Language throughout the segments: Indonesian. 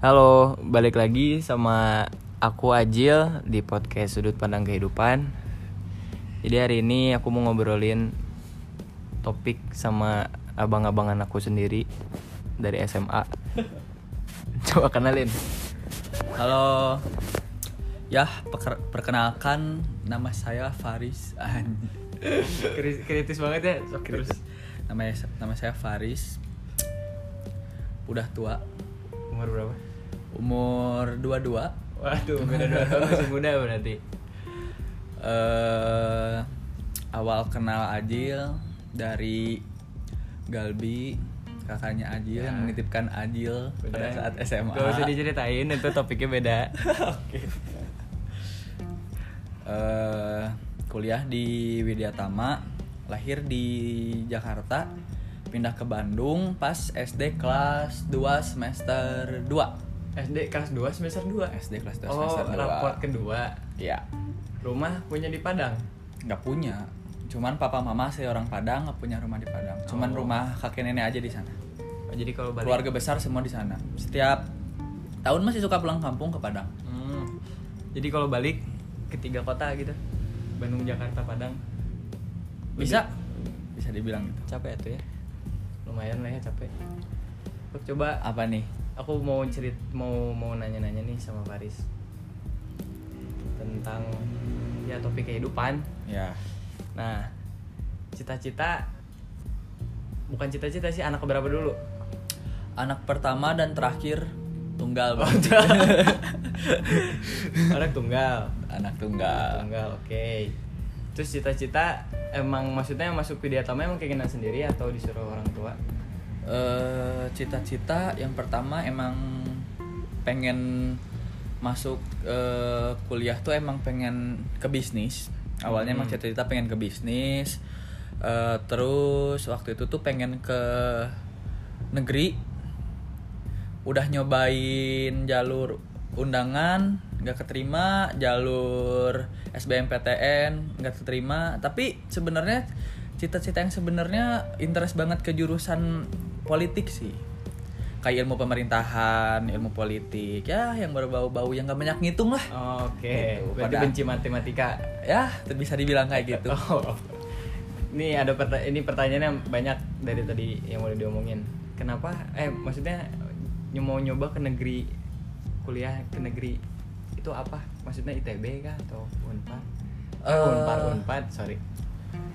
Halo, balik lagi sama aku Ajil di podcast Sudut Pandang Kehidupan. Jadi hari ini aku mau ngobrolin topik sama abang-abangan aku sendiri dari SMA. Coba kenalin. Halo. Ya, perkenalkan nama saya Faris. Kritis banget ya. Terus nama nama saya Faris. Udah tua, umur berapa? Umur 22. Waduh, beda dua masih muda berarti. Eh awal kenal Ajil dari Galbi, kakaknya Ajil Ya. yang menitipkan Ajil pada saat SMA. Gak usah diceritain, itu topiknya beda. Oke. Eh, kuliah di Widyatama, lahir di Jakarta, pindah ke Bandung pas SD kelas 2 semester 2. SD kelas 2 semester 2 SD kelas 2 Oh, semester 2. raport kedua. Iya. Rumah punya di Padang. Nggak punya. Cuman papa mama saya orang Padang nggak punya rumah di Padang. Cuman Oh. rumah kakek nenek aja di sana. Oh, jadi kalau balik Keluarga besar semua di sana. Setiap tahun masih suka pulang kampung ke Padang. Hmm. Jadi kalau balik ke tiga kota gitu, Bandung, Jakarta, Padang, Bisa? Bisa dibilang gitu. capek tuh ya. Lumayan lah ya capek. Coba, Apa nih? Aku mau cerit, mau mau nanya-nanya nih sama Faris tentang ya topik kehidupan. Ya. Nah, cita-cita bukan cita-cita sih anak berapa dulu? Anak pertama dan terakhir tunggal. Bang. anak tunggal. Anak tunggal. Tunggal, oke. Terus cita-cita emang maksudnya masuk Widyatama emang keinginan sendiri atau disuruh orang tua? Eh, cita-cita yang pertama emang pengen masuk eh, kuliah tuh emang pengen ke bisnis. Awalnya emang Hmm. cita-cita pengen ke bisnis. Eh, terus waktu itu tuh pengen ke negeri. Udah nyobain jalur undangan nggak keterima, jalur SBMPTN nggak keterima. Tapi sebenarnya cita-cita yang sebenarnya interest banget ke jurusan politik sih kayak ilmu pemerintahan, ilmu politik, ya yang berbau-bau yang gak banyak ngitung lah. Oke, Gitu, berarti pada- benci matematika. Ya, bisa dibilang kayak gitu. Oh. Ini ada perta ini pertanyaannya banyak dari tadi yang udah diomongin. Kenapa? Eh, maksudnya ny- mau nyoba ke negeri kuliah ke negeri itu apa? Maksudnya ITB kah atau Unpad? Eh, Unpad, Unpad, sorry.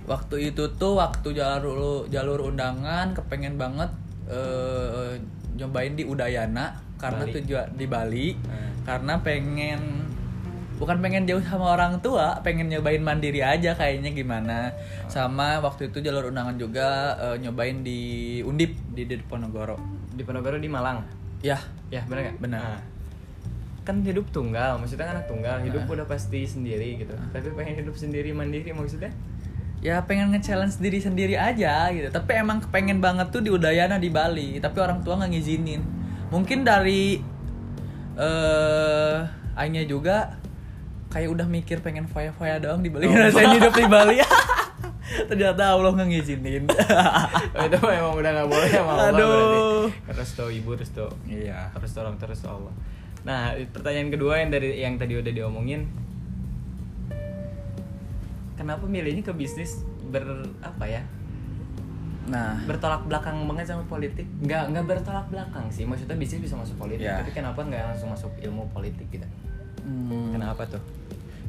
Waktu itu tuh waktu jalur jalur undangan kepengen banget eh, nyobain di Udayana karena Bali. tujuan di Bali Hmm. karena pengen bukan pengen jauh sama orang tua, pengen nyobain mandiri aja kayaknya gimana. Sama waktu itu jalur undangan juga eh, nyobain di Undip di Diponegoro. Di Ponorogo di Malang. Ya, Ya, benar nggak? Benar. Nah, kan hidup tunggal, maksudnya kan anak tunggal, hidup Nah. udah pasti sendiri gitu. Tapi pengen hidup sendiri mandiri maksudnya? Ya pengen nge-challenge diri sendiri aja gitu tapi emang kepengen banget tuh di Udayana di Bali tapi orang tua nggak ngizinin mungkin dari eh Aingnya juga kayak udah mikir pengen foya-foya doang di Bali ngerasain hidup di Bali ternyata Allah nggak ngizinin Oh, itu emang udah nggak boleh sama Allah Aduh. berarti. Terus tuh ibu terus tuh. iya Terus tolong terus Allah. Nah, pertanyaan kedua yang dari yang tadi udah diomongin. Kenapa milihnya ke bisnis ber apa ya? nah Bertolak belakang banget sama politik? Nggak nggak bertolak belakang sih. Maksudnya bisnis bisa masuk politik, Ya. tapi kenapa nggak langsung masuk ilmu politik gitu? hmm, Kenapa tuh?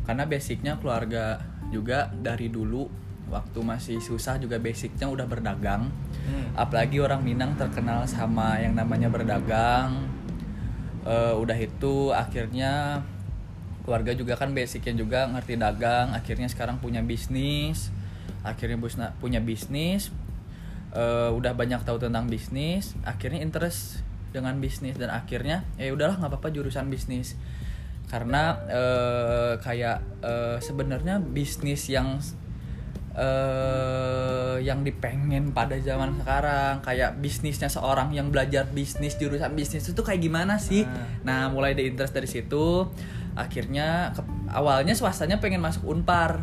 karena basicnya keluarga juga dari dulu waktu masih susah juga basicnya udah berdagang Hmm. apalagi orang Minang terkenal sama yang namanya berdagang Eh, udah itu akhirnya keluarga juga kan basicnya juga ngerti dagang akhirnya sekarang punya bisnis. Akhirnya punya bisnis. Eh, udah banyak tahu tentang bisnis. Akhirnya interest dengan bisnis dan akhirnya ya udahlah nggak apa-apa jurusan bisnis. Karena eh, kayak eh, sebenarnya bisnis yang eh yang dipengen pada zaman sekarang kayak bisnisnya seorang yang belajar bisnis jurusan bisnis itu kayak gimana sih? Nah mulai di interest dari situ akhirnya ke- awalnya swastanya pengen masuk unpar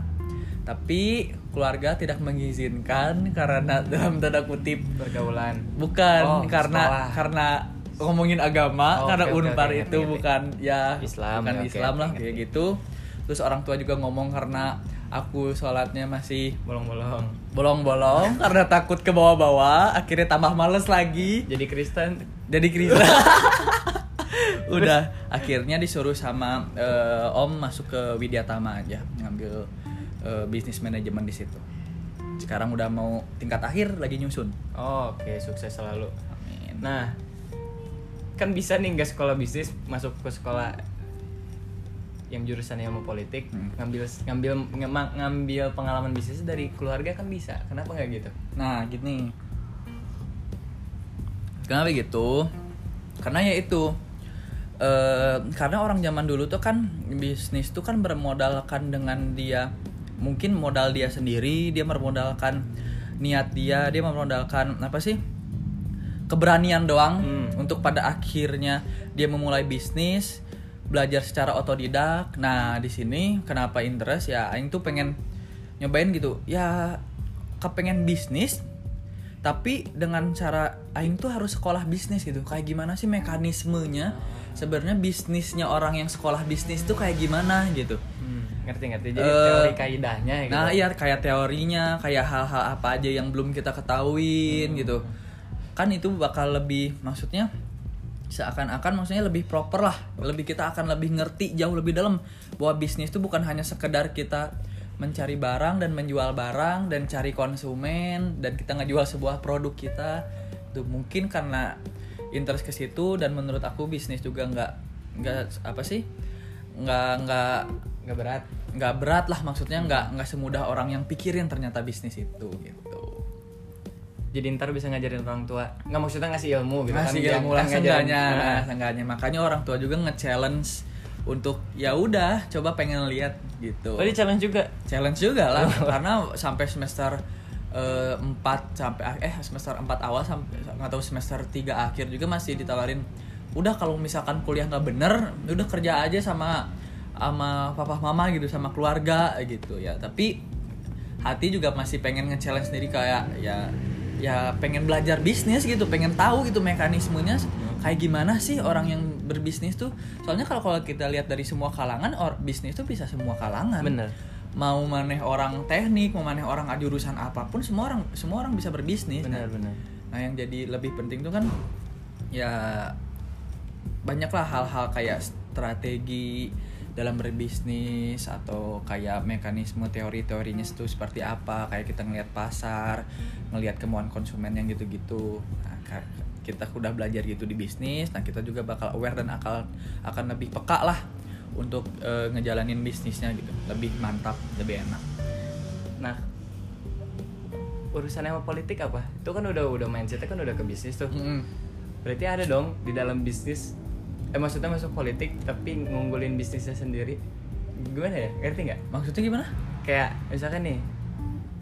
tapi keluarga tidak mengizinkan karena dalam tanda kutip pergaulan bukan Oh, karena sekolah. karena ngomongin agama Oh, karena oke, Unpar oke, itu ngerti. bukan ya Islam, bukan ya, oke, Islam lah ngerti. kayak gitu. Terus orang tua juga ngomong karena aku sholatnya masih bolong-bolong bolong-bolong karena takut ke bawah-bawah, akhirnya tambah males lagi. jadi Kristen Jadi Kristen. Udah akhirnya disuruh sama eh, Om masuk ke Widyatama aja ngambil eh, bisnis manajemen di situ. Sekarang udah mau tingkat akhir lagi nyusun. oh, oke sukses selalu Amin. nah kan bisa nih nggak sekolah bisnis masuk ke sekolah yang jurusan ilmu politik Hmm. ngambil ngambil ngambil pengalaman bisnis dari keluarga kan bisa kenapa nggak gitu Nah, gini. Kenapa gitu? Karena ya itu eh karena orang zaman dulu tuh kan bisnis tuh kan bermodalkan dengan dia mungkin modal dia sendiri, dia bermodalkan niat dia, dia memodalkan apa sih? keberanian doang Hmm. untuk pada akhirnya dia memulai bisnis, belajar secara otodidak. Nah, di sini kenapa interest ya aing tuh pengen nyobain gitu. Ya kepengen bisnis tapi dengan cara aing tuh harus sekolah bisnis gitu. Kayak gimana sih mekanismenya? Sebenarnya bisnisnya orang yang sekolah bisnis tuh kayak gimana gitu. Hmm, ngerti ngerti jadi Eh, teori kaidahnya gitu Nah iya kayak teorinya, kayak hal-hal apa aja yang belum kita ketahuin gitu. Kan itu bakal lebih maksudnya seakan-akan maksudnya lebih proper lah, lebih kita akan lebih ngerti jauh lebih dalam bahwa bisnis itu bukan hanya sekedar kita mencari barang dan menjual barang dan cari konsumen dan kita ngejual sebuah produk kita. Tuh mungkin karena interest ke situ dan menurut aku bisnis juga nggak nggak apa sih nggak nggak nggak berat. nggak berat lah maksudnya nggak nggak semudah orang yang pikirin ternyata bisnis itu gitu. Jadi ntar bisa ngajarin orang tua. Nggak maksudnya ngasih ilmu gitu ngasih kan ilmu lah seenggaknya Nah, seenggaknya. Makanya orang tua juga nge-challenge untuk ya udah coba pengen lihat gitu. Oh challenge juga? Challenge juga lah karena sampai semester eh, 4 sampai eh semester 4 awal sampai tahu semester 3 akhir juga masih ditawarin. Udah kalau misalkan kuliah nggak bener udah kerja aja sama sama papa mama gitu sama keluarga gitu ya. Tapi hati juga masih pengen nge-challenge sendiri kayak ya ya pengen belajar bisnis gitu pengen tahu gitu mekanismenya kayak gimana sih orang yang berbisnis tuh. Soalnya kalau kita lihat dari semua kalangan or bisnis tuh bisa semua kalangan. Bener mau maneh orang teknik mau maneh orang jurusan apa pun semua orang semua orang bisa berbisnis bener nah, bener nah yang jadi lebih penting tuh kan ya banyaklah hal-hal kayak strategi dalam berbisnis atau kayak mekanisme teori-teorinya itu seperti apa kayak kita ngelihat pasar ngelihat kemauan konsumen yang gitu-gitu. Nah, kita udah belajar gitu di bisnis nah kita juga bakal aware dan akal akan lebih peka lah untuk eh, ngejalanin bisnisnya gitu. Lebih mantap lebih enak. Nah urusan sama politik apa? Itu kan udah udah mindsetnya kan udah ke bisnis tuh. Mm-mm. berarti ada dong di dalam bisnis. Eh maksudnya masuk politik tapi ngunggulin bisnisnya sendiri. Gimana ya? Ngerti nggak? Maksudnya gimana? Kayak misalkan nih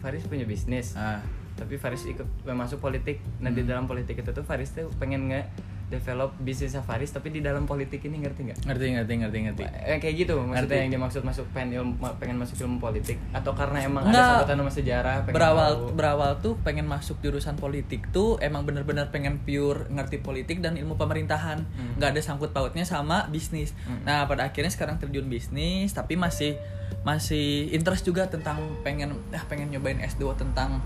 Faris punya bisnis. Ah. Tapi Faris ikut masuk politik. Nah di Hmm. dalam politik itu tuh Faris tuh pengen nge develop bisnisnya Faris tapi di dalam politik ini ngerti nggak ngerti ngerti ngerti ngerti eh, kayak gitu maksudnya Ngerti. yang dimaksud masuk pengen ilmu pengen masuk ilmu politik atau karena emang Nggak. ada sangkutan sama sejarah berawal tahu. berawal tuh pengen masuk jurusan politik tuh emang bener-bener pengen pure ngerti politik dan ilmu pemerintahan Hmm. nggak ada sangkut pautnya sama bisnis Hmm. nah pada akhirnya sekarang terjun bisnis tapi masih masih interest juga tentang pengen ah pengen nyobain S2 tentang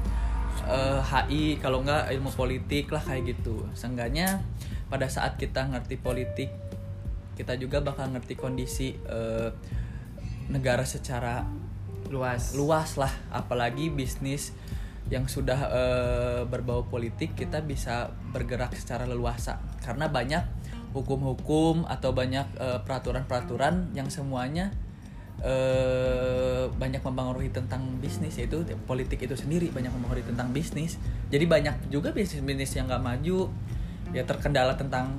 eh, HI kalau nggak ilmu politik lah kayak gitu seenggaknya pada saat kita ngerti politik kita juga bakal ngerti kondisi eh, negara secara luas. luas lah. Apalagi bisnis yang sudah eh, berbau politik kita bisa bergerak secara leluasa. Karena banyak hukum-hukum atau banyak eh, peraturan-peraturan yang semuanya eh, banyak mempengaruhi tentang bisnis yaitu politik itu sendiri banyak mempengaruhi tentang bisnis. Jadi banyak juga bisnis-bisnis yang nggak maju ya terkendala tentang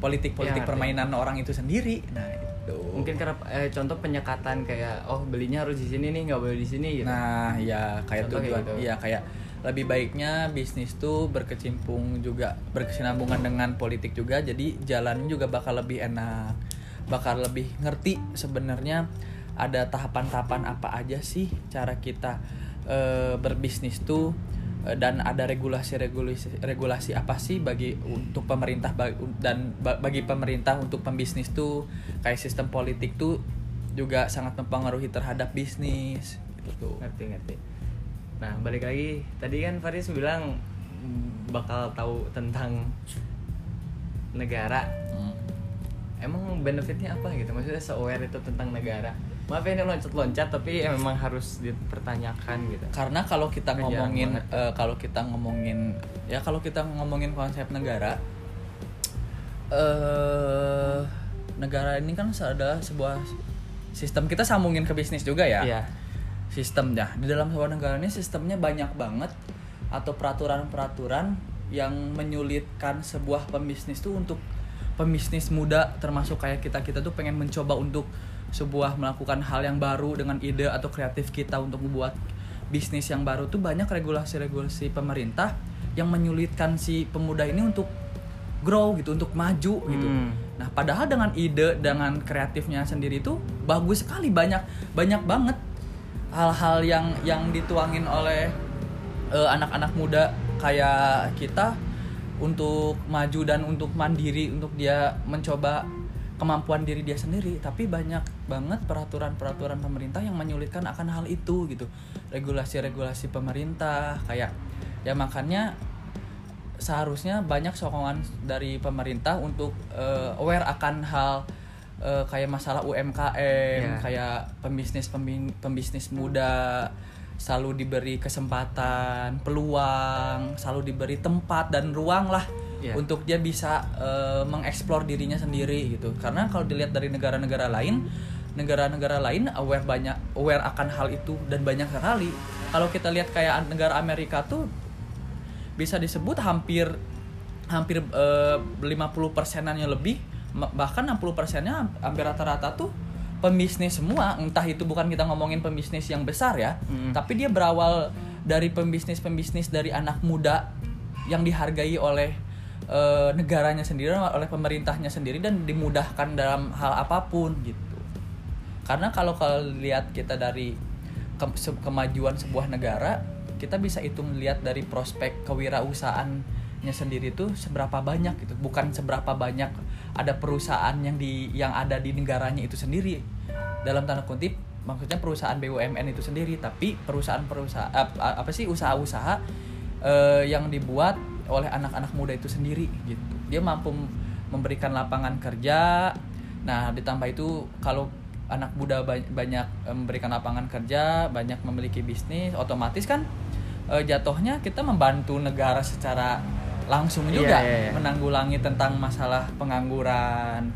politik-politik Ya, permainan orang itu sendiri. Nah itu mungkin karena eh, contoh penyekatan kayak oh belinya harus di sini nih nggak boleh di sini gitu. Nah, ya kayak Contoh kayak tujuan, gitu. ya kayak lebih baiknya bisnis tuh berkecimpung juga berkesinambungan dengan politik juga, jadi jalannya juga bakal lebih enak, bakal lebih ngerti sebenarnya ada tahapan-tahapan apa aja sih cara kita eh, berbisnis tuh dan ada regulasi-regulasi regulasi apa sih bagi untuk pemerintah dan ba- bagi pemerintah untuk pembisnis tuh kayak sistem politik tuh juga sangat mempengaruhi terhadap bisnis gitu. ngerti ngerti nah balik lagi tadi kan Faris bilang bakal tahu tentang negara Hmm. emang benefitnya apa gitu maksudnya se-aware itu tentang negara maaf ya ini loncat-loncat tapi ya memang harus dipertanyakan gitu Karena kalau kita ngomongin eh, kalau kita ngomongin ya kalau kita ngomongin konsep negara eh negara ini kan adalah sebuah sistem kita sambungin ke bisnis juga ya. Iya. Sistemnya di dalam sebuah negara ini sistemnya banyak banget atau peraturan-peraturan yang menyulitkan sebuah pembisnis tuh untuk pembisnis muda termasuk kayak kita kita tuh pengen mencoba untuk sebuah melakukan hal yang baru dengan ide atau kreatif kita untuk membuat bisnis yang baru tuh banyak regulasi-regulasi pemerintah yang menyulitkan si pemuda ini untuk grow gitu untuk maju gitu. Hmm. Nah, padahal dengan ide dengan kreatifnya sendiri itu bagus sekali banyak banyak banget hal-hal yang yang dituangin oleh eh, anak-anak muda kayak kita untuk maju dan untuk mandiri untuk dia mencoba kemampuan diri dia sendiri tapi banyak banget peraturan-peraturan pemerintah yang menyulitkan akan hal itu gitu regulasi-regulasi pemerintah kayak ya makanya seharusnya banyak sokongan dari pemerintah untuk eh, aware akan hal eh, kayak masalah UMKM Ya. kayak pembisnis pembisnis muda selalu diberi kesempatan peluang selalu diberi tempat dan ruang lah Ya. untuk dia bisa eh, mengeksplor dirinya sendiri gitu karena kalau dilihat dari negara-negara lain negara-negara lain aware banyak aware akan hal itu dan banyak sekali kalau kita lihat kayak negara Amerika tuh bisa disebut hampir hampir eh, 50 persenannya lebih bahkan 60 persennya hampir rata-rata tuh pembisnis semua entah itu bukan kita ngomongin pembisnis yang besar ya Mm. tapi dia berawal dari pembisnis-pembisnis dari anak muda yang dihargai oleh eh, negaranya sendiri oleh pemerintahnya sendiri dan dimudahkan dalam hal apa pun gitu. Karena kalau kalau lihat kita dari ke- se- kemajuan sebuah negara kita bisa hitung lihat dari prospek kewirausahaannya sendiri tuh seberapa banyak gitu. Bukan seberapa banyak ada perusahaan yang di yang ada di negaranya itu sendiri. Dalam tanda kutip maksudnya perusahaan BUMN itu sendiri tapi perusahaan-perusahaan ap- apa sih usaha-usaha eh, yang dibuat oleh anak-anak muda itu sendiri gitu. Dia mampu memberikan lapangan kerja. Nah ditambah itu kalau anak muda ba- banyak eh, memberikan lapangan kerja banyak memiliki bisnis otomatis kan eh, jatuhnya kita membantu negara secara langsung Iya, juga iya, iya. menanggulangi tentang masalah pengangguran.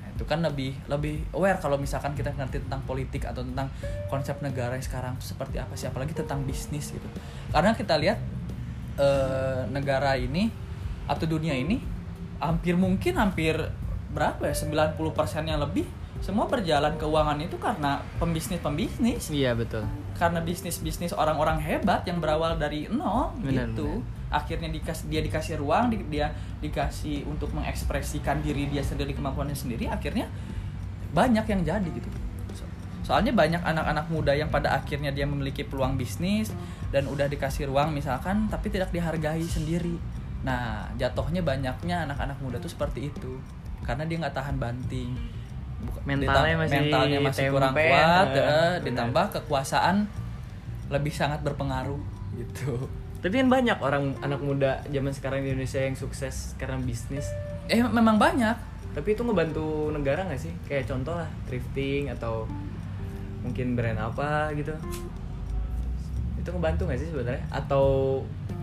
Nah, itu kan lebih lebih aware kalau misalkan kita ngerti tentang politik atau tentang konsep negara yang sekarang seperti apa sih apalagi tentang bisnis gitu. Karena kita lihat eh, negara ini atau dunia ini hampir mungkin hampir berapa ya 90 persennya lebih semua berjalan keuangan itu karena pembisnis-pembisnis. Iya betul. Karena bisnis-bisnis orang-orang hebat yang berawal dari nol Benar, gitu. akhirnya dikas dia dikasih ruang di- dia dikasih untuk mengekspresikan diri dia sendiri kemampuannya sendiri akhirnya banyak yang jadi gitu soalnya banyak anak-anak muda yang pada akhirnya dia memiliki peluang bisnis dan udah dikasih ruang misalkan tapi tidak dihargai sendiri. Nah jatuhnya banyaknya anak-anak muda tuh seperti itu. Karena dia nggak tahan banting. Mentalnya masih mentalnya masih kurang tempe, kuat eh, eh, benar. ditambah kekuasaan lebih sangat berpengaruh gitu. Tapi kan banyak orang anak muda zaman sekarang di Indonesia yang sukses karena bisnis. Eh memang banyak. Tapi itu ngebantu negara nggak sih? Kayak contoh lah thrifting atau mungkin brand apa gitu. Itu ngebantu nggak sih sebenarnya? Atau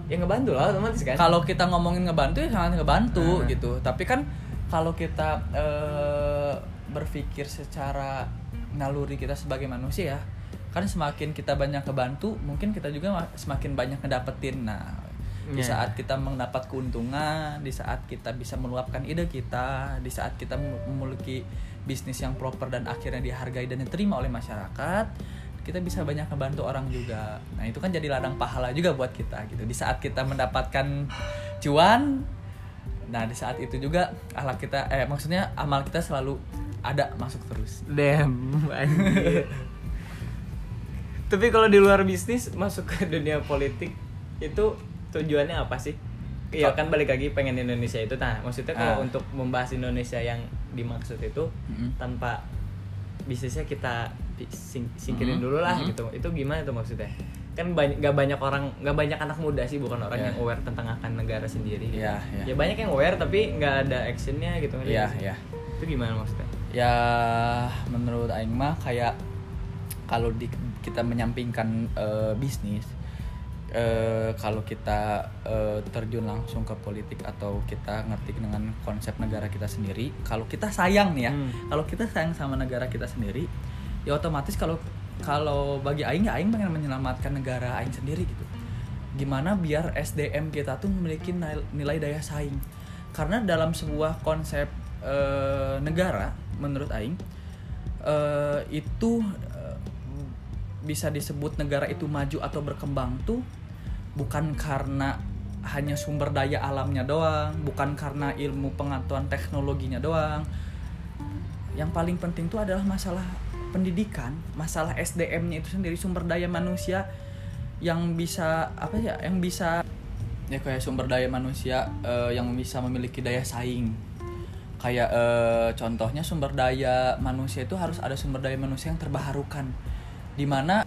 ya ngebantu lah otomatis kan? Kalau kita ngomongin ngebantu ya sangat ngebantu Hmm. gitu. Tapi kan kalau kita eh, berpikir secara naluri kita sebagai manusia kan semakin kita banyak kebantu mungkin kita juga ma- semakin banyak ngedapetin. Nah di Iya. saat kita mendapat keuntungan di saat kita bisa meluapkan ide kita di saat kita mem- memiliki bisnis yang proper dan akhirnya dihargai dan diterima oleh masyarakat kita bisa banyak ngebantu orang juga. Nah itu kan jadi ladang pahala juga buat kita gitu. Di saat kita mendapatkan cuan nah di saat itu juga akhlak kita eh maksudnya amal kita selalu ada masuk terus. Damn. Tapi kalau di luar bisnis masuk ke dunia politik itu tujuannya apa sih? Iya kan balik lagi pengen Indonesia itu. Nah maksudnya kalau Ah. untuk membahas Indonesia yang dimaksud itu Mm-mm. tanpa bisnisnya kita sing- singkirin Mhm. dulu lah Mhm. gitu itu gimana tuh maksudnya kan banyak gak banyak orang nggak banyak anak muda sih bukan orang Iya. yang aware tentang akan negara sendiri gitu. Iya, iya. ya banyak yang aware tapi nggak ada actionnya gitu nggak sih? iya. itu gimana maksudnya ya menurut Aing mah kayak kalau di, kita menyampingkan eh, bisnis eh, kalau kita eh, terjun langsung ke politik atau kita ngerti dengan konsep negara kita sendiri kalau kita sayang nih ya Hmm. kalau kita sayang sama negara kita sendiri ya otomatis kalau kalau bagi Aing ya Aing pengen menyelamatkan negara Aing sendiri gitu gimana biar SDM kita tuh memiliki nilai, daya saing karena dalam sebuah konsep eh, negara menurut Aing eh, itu bisa disebut negara itu maju atau berkembang tuh bukan karena hanya sumber daya alamnya doang, bukan karena ilmu pengetahuan teknologinya doang. Yang paling penting tuh adalah masalah pendidikan, masalah SDM-nya itu sendiri sumber daya manusia yang bisa apa ya, yang bisa ya kayak sumber daya manusia eh, yang bisa memiliki daya saing. Kayak eh, contohnya sumber daya manusia itu harus ada sumber daya manusia yang terbaharukan. Di mana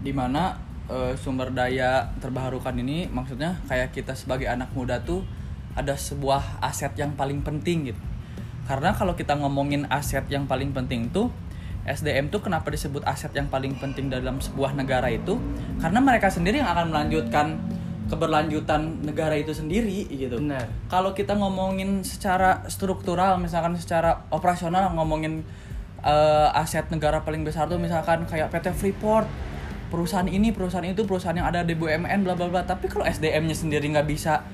di mana eh, sumber daya terbaharukan ini maksudnya kayak kita sebagai anak muda tuh ada sebuah aset yang paling penting gitu. Karena kalau kita ngomongin aset yang paling penting tuh SDM tuh kenapa disebut aset yang paling penting dalam sebuah negara itu? Karena mereka sendiri yang akan melanjutkan keberlanjutan negara itu sendiri gitu. Benar. Kalau kita ngomongin secara struktural misalkan secara operasional ngomongin eh, aset negara paling besar tuh misalkan kayak PT Freeport. Perusahaan ini perusahaan itu perusahaan yang ada di BUMN bla bla bla. Tapi kalau SDM-nya sendiri nggak bisa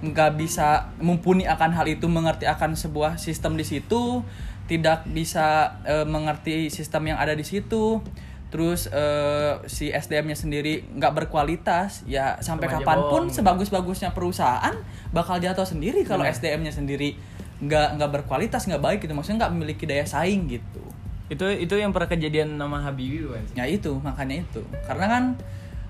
nggak bisa mumpuni akan hal itu mengerti akan sebuah sistem di situ tidak bisa eh, mengerti sistem yang ada di situ terus eh, si SDM-nya sendiri nggak berkualitas ya sampai aja kapan pun sebagus-bagusnya perusahaan bakal jatuh sendiri kalau. SDM-nya sendiri nggak nggak berkualitas nggak baik gitu. Maksudnya nggak memiliki daya saing gitu itu itu yang pernah kejadian nama Habibie bukan sih? Ya itu makanya itu. Karena kan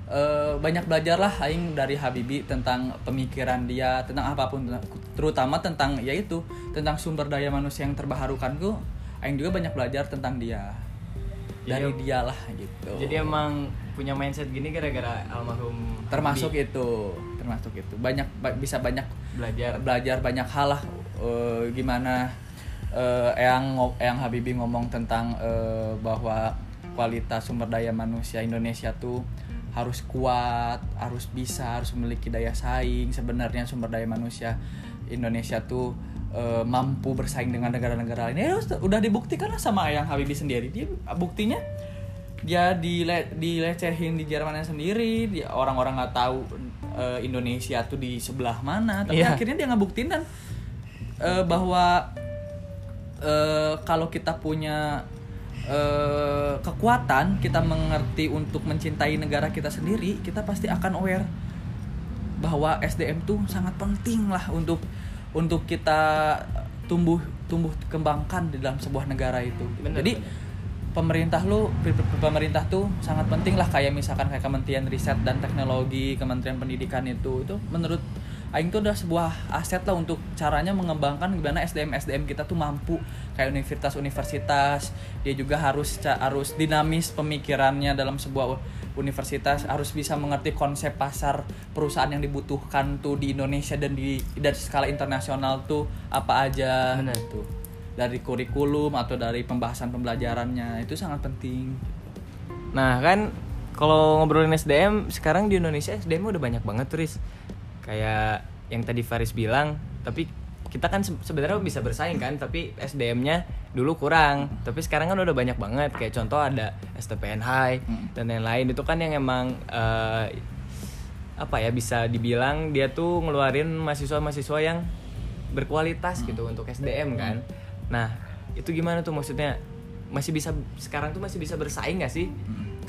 eh, banyak belajar lah aing dari Habibi tentang pemikiran dia tentang apa pun terutama tentang ya itu tentang sumber daya manusia yang terbaharukan tuh aing juga banyak belajar tentang dia. Dari Jadi- dia lah gitu. Jadi emang punya mindset gini gara-gara almarhum termasuk Habibie itu termasuk itu. Banyak ba- bisa banyak belajar. belajar banyak hal lah eh, gimana eh, yang yang Habibie ngomong tentang eh, bahwa kualitas sumber daya manusia Indonesia tuh harus kuat, harus bisa, harus memiliki daya saing. Sebenarnya sumber daya manusia Indonesia tuh eh, mampu bersaing dengan negara-negara lain. Ya udah- dibuktikan lah sama yang Habibie sendiri. Dia buktinya dia dile dilecehin di Jerman sendiri, dia orang-orang nggak tahu eh, Indonesia tuh di sebelah mana, tapi Iya. akhirnya dia ngebuktiin dan eh, bahwa eh, kalau kita punya eh, kekuatan, kita mengerti untuk mencintai negara kita sendiri, kita pasti akan aware bahwa SDM tuh sangat penting lah untuk untuk kita tumbuh tumbuh kembangkan di dalam sebuah negara itu. Bener, Jadi bener. pemerintah lu pe- pe- pemerintah tuh sangat penting lah kayak misalkan kayak Kementerian Riset dan Teknologi, Kementerian Pendidikan itu itu menurut Aing tuh udah sebuah aset lah untuk caranya mengembangkan gimana SDM SDM kita tuh mampu. Kayak universitas-universitas dia juga harus harus dinamis pemikirannya dalam sebuah universitas harus bisa mengerti konsep pasar perusahaan yang dibutuhkan tuh di Indonesia dan di dan skala internasional tuh apa aja. Benar. gitu dari kurikulum atau dari pembahasan pembelajarannya itu sangat penting. Nah kan kalau ngobrolin SDM sekarang di Indonesia SDM udah banyak banget turis kayak yang tadi Faris bilang tapi kita kan se- sebenarnya bisa bersaing kan tapi SDM-nya dulu kurang. Tapi sekarang kan udah banyak banget kayak contoh ada STPN High Hmm. dan lain-lain. Itu kan yang emang eh, apa ya bisa dibilang dia tuh ngeluarin mahasiswa-mahasiswa yang berkualitas gitu untuk SDM kan. Nah itu gimana tuh maksudnya? Masih bisa sekarang tuh masih bisa bersaing gak sih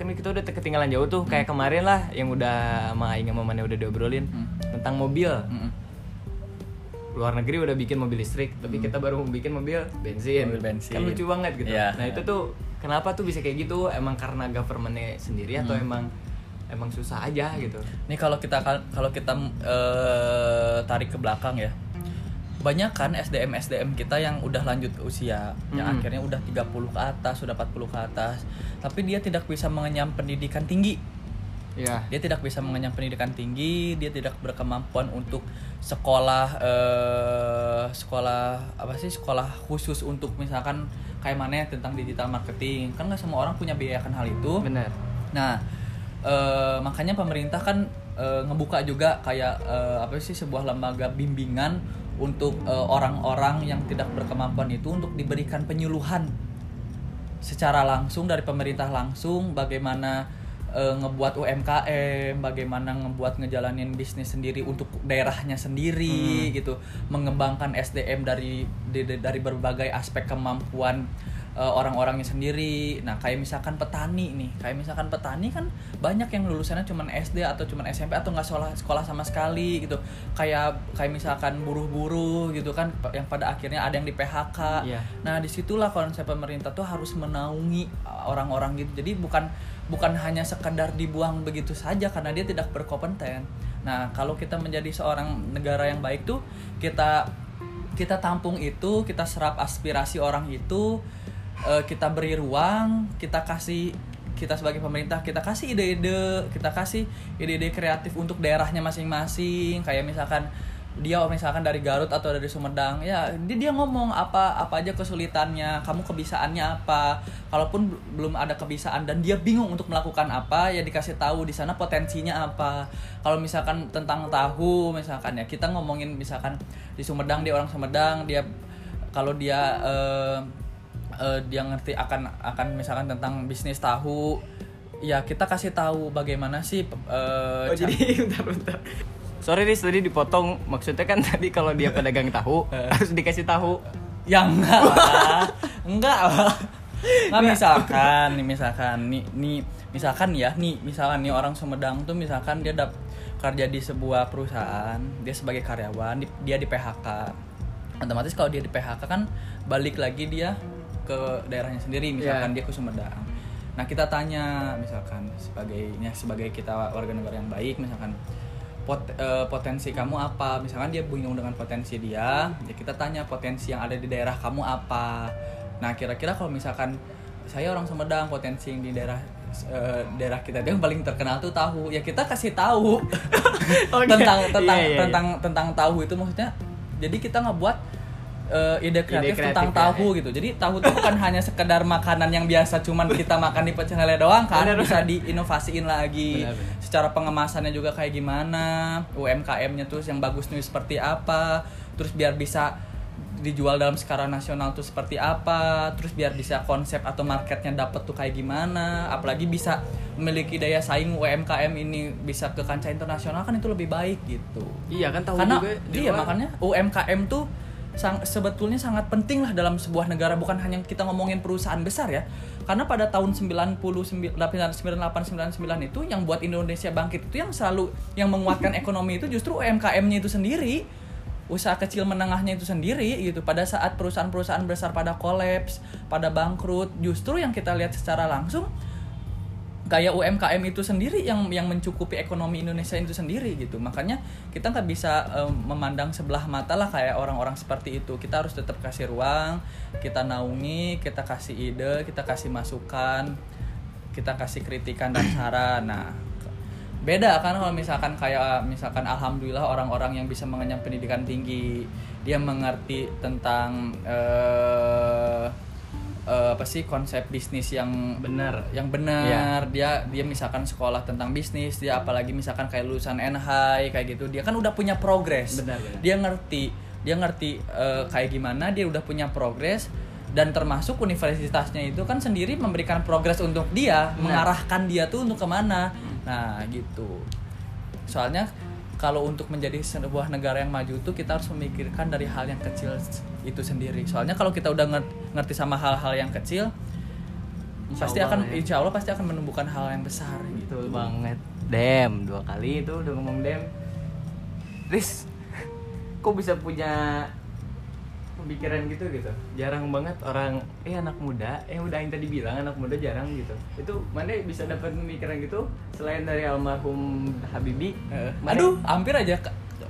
kan kita udah ketinggalan jauh tuh kayak kemarin lah yang udah sama Aing sama Mane udah diobrolin Hmm. tentang mobil Mm-mm. luar negeri udah bikin mobil listrik tapi kita baru mau bikin mobil bensin Hmm. Mobil bensin. kan lucu banget gitu Iya. nah itu tuh kenapa tuh bisa kayak gitu emang karena governmentnya sendiri atau Hmm. emang emang susah aja gitu Ini kalau kita kalau kita eh, tarik ke belakang ya. Banyak kan SDM SDM kita yang udah lanjut usia, yang Mm. akhirnya udah 30 ke atas, sudah 40 ke atas, tapi dia tidak bisa mengenyam pendidikan tinggi. Iya Dia tidak bisa mengenyam pendidikan tinggi, dia tidak berkemampuan untuk sekolah eh sekolah apa sih? Sekolah khusus untuk misalkan kayak mana ya tentang digital marketing. Kan nggak semua orang punya biaya akan hal itu. bener Nah, eh, makanya pemerintah kan eh, ngebuka juga kayak eh, apa sih sebuah lembaga bimbingan untuk eh, orang-orang yang tidak berkemampuan itu untuk diberikan penyuluhan secara langsung dari pemerintah langsung bagaimana eh, ngebuat UMKM, bagaimana ngebuat ngejalanin bisnis sendiri untuk daerahnya sendiri gitu, mengembangkan SDM dari di- dari berbagai aspek kemampuan eh, orang-orangnya sendiri. Nah, kayak misalkan petani nih, kayak misalkan petani kan banyak yang lulusannya cuman SD atau cuman SMP atau nggak sekolah sekolah sama sekali gitu. Kayak kayak misalkan buruh-buruh gitu kan yang pada akhirnya ada yang di PHK. Iya. Nah, di situlah konsep pemerintah tuh harus menaungi orang-orang gitu. Jadi bukan bukan hanya sekedar dibuang begitu saja karena dia tidak berkompeten. Nah, kalau kita menjadi seorang negara yang baik tuh kita kita tampung itu, kita serap aspirasi orang itu, eh, kita beri ruang, kita kasih kita sebagai pemerintah kita kasih ide-ide, kita kasih ide-ide kreatif untuk daerahnya masing-masing. Kayak misalkan dia misalkan dari Garut atau dari Sumedang ya dia, dia ngomong apa apa aja kesulitannya kamu kebisaannya apa kalaupun bel- belum ada kebisaan dan dia bingung untuk melakukan apa ya dikasih tahu di sana potensinya apa kalau misalkan tentang tahu misalkan ya kita ngomongin misalkan di Sumedang dia orang Sumedang dia kalau dia eh, eh, dia ngerti akan akan misalkan tentang bisnis tahu ya kita kasih tahu bagaimana sih eh, Oh jadi bentar bentar. Sorry Riz tadi dipotong. Maksudnya kan tadi kalau dia pedagang tahu harus dikasih tahu. Ya enggak lah. enggak lah. Nah, misalkan nih misalkan nih nih misalkan ya nih misalkan nih orang Sumedang tuh misalkan dia dap kerja di sebuah perusahaan, dia sebagai karyawan, di- dia di PHK. Otomatis kalau dia di PHK kan balik lagi dia ke daerahnya sendiri misalkan dia ke Sumedang. Nah, kita tanya misalkan sebagainya sebagai kita warga negara yang baik misalkan pot- eh, potensi kamu apa misalkan dia bingung dengan potensi dia ya kita tanya potensi yang ada di daerah kamu apa nah kira-kira kalau misalkan saya orang Sumedang potensi yang di daerah eh, daerah kita dia yang paling terkenal tuh tahu ya kita kasih tahu Oke. tentang tentang Iya, iya, iya. tentang tentang tahu itu maksudnya jadi kita ngebuat eh, ide kreatif, kreatif tentang ya, tahu gitu. Jadi tahu itu bukan hanya sekedar makanan yang biasa cuman kita makan di pecel lele doang kan? Benar, bisa diinovasiin lagi. Benar, benar. secara pengemasannya juga kayak gimana UMKM-nya terus yang bagus nih seperti apa terus biar bisa dijual dalam skala nasional tuh seperti apa terus biar bisa konsep atau marketnya dapet tuh kayak gimana apalagi bisa memiliki daya saing UMKM ini bisa ke kancah internasional kan itu lebih baik gitu. Iya kan tahu karena juga. iya makanya UMKM tuh sang- sebetulnya sangat penting lah dalam sebuah negara bukan hanya kita ngomongin perusahaan besar ya. Karena pada tahun 99 98 99 itu yang buat Indonesia bangkit itu yang selalu yang menguatkan ekonomi itu justru UMKM-nya itu sendiri. Usaha kecil menengahnya itu sendiri gitu. Pada saat perusahaan-perusahaan besar pada kolaps pada bangkrut justru yang kita lihat secara langsung kayak UMKM itu sendiri yang yang mencukupi ekonomi Indonesia itu sendiri gitu. Makanya kita nggak bisa em, memandang sebelah mata lah kayak orang-orang seperti itu. Kita harus tetap kasih ruang kita naungi kita kasih ide kita kasih masukan kita kasih kritikan dan saran. Nah beda kan kalau misalkan kayak misalkan alhamdulillah orang-orang yang bisa mengenyam pendidikan tinggi dia mengerti tentang eh eh, apa sih konsep bisnis yang Bener. yang benar. Dia dia misalkan sekolah tentang bisnis dia apalagi misalkan kayak lulusan NH kayak gitu. Dia kan udah punya progres. Benar, benar. dia ngerti dia ngerti eh, kayak gimana dia udah punya progres. Dan termasuk universitasnya itu kan sendiri memberikan progres untuk dia Benar. mengarahkan dia tuh untuk ke mana. Nah gitu. Soalnya kalau untuk menjadi sebuah negara yang maju tuh kita harus memikirkan dari hal yang kecil itu sendiri soalnya kalau kita udah ngerti, ngerti sama hal-hal yang kecil Insya pasti Allah akan ya. insya Allah pasti akan menumbuhkan hal yang besar gitu Betul banget. Dem, dua kali itu udah ngomong dem. Riz, kok bisa punya pemikiran gitu gitu. Jarang banget orang eh anak muda. Eh udah yang tadi bilang anak muda jarang gitu. Itu mana bisa dapat pemikiran gitu selain dari almarhum Habibi. Mane- aduh hampir aja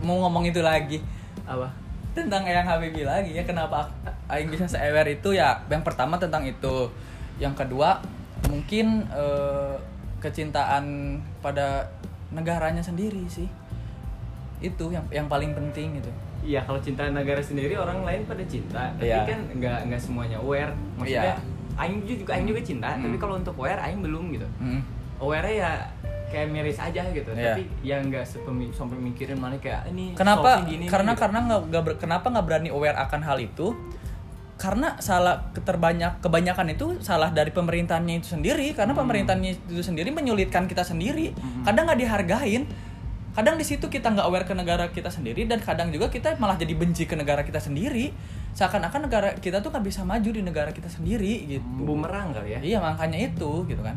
mau ngomong itu lagi. Apa? Tentang yang Habibie lagi ya kenapa Aing bisa se-aware itu ya? Yang pertama tentang itu. Yang kedua mungkin eh, kecintaan pada negaranya sendiri sih. Itu yang yang paling penting gitu Iya kalau cinta negara sendiri orang lain pada cinta tapi Iya. kan nggak nggak semuanya aware maksudnya Iya. Aing juga Aing juga cinta Hmm. tapi kalau untuk aware Aing belum gitu Hmm. aware ya kayak miris aja gitu Iya. tapi yang nggak sampai mikirin mana kayak ini Kenapa? Gini karena gitu. karena nggak kenapa nggak berani aware akan hal itu? Karena salah keterbanyak kebanyakan itu salah dari pemerintahnya itu sendiri. Karena Hmm. pemerintahnya itu sendiri menyulitkan kita sendiri. Hmm. Kadang nggak dihargain. Kadang di situ kita nggak aware ke negara kita sendiri dan kadang juga kita malah jadi benci ke negara kita sendiri. Seakan-akan negara kita tuh nggak bisa maju di negara kita sendiri gitu. bumerang kali ya Iya makanya itu gitu kan.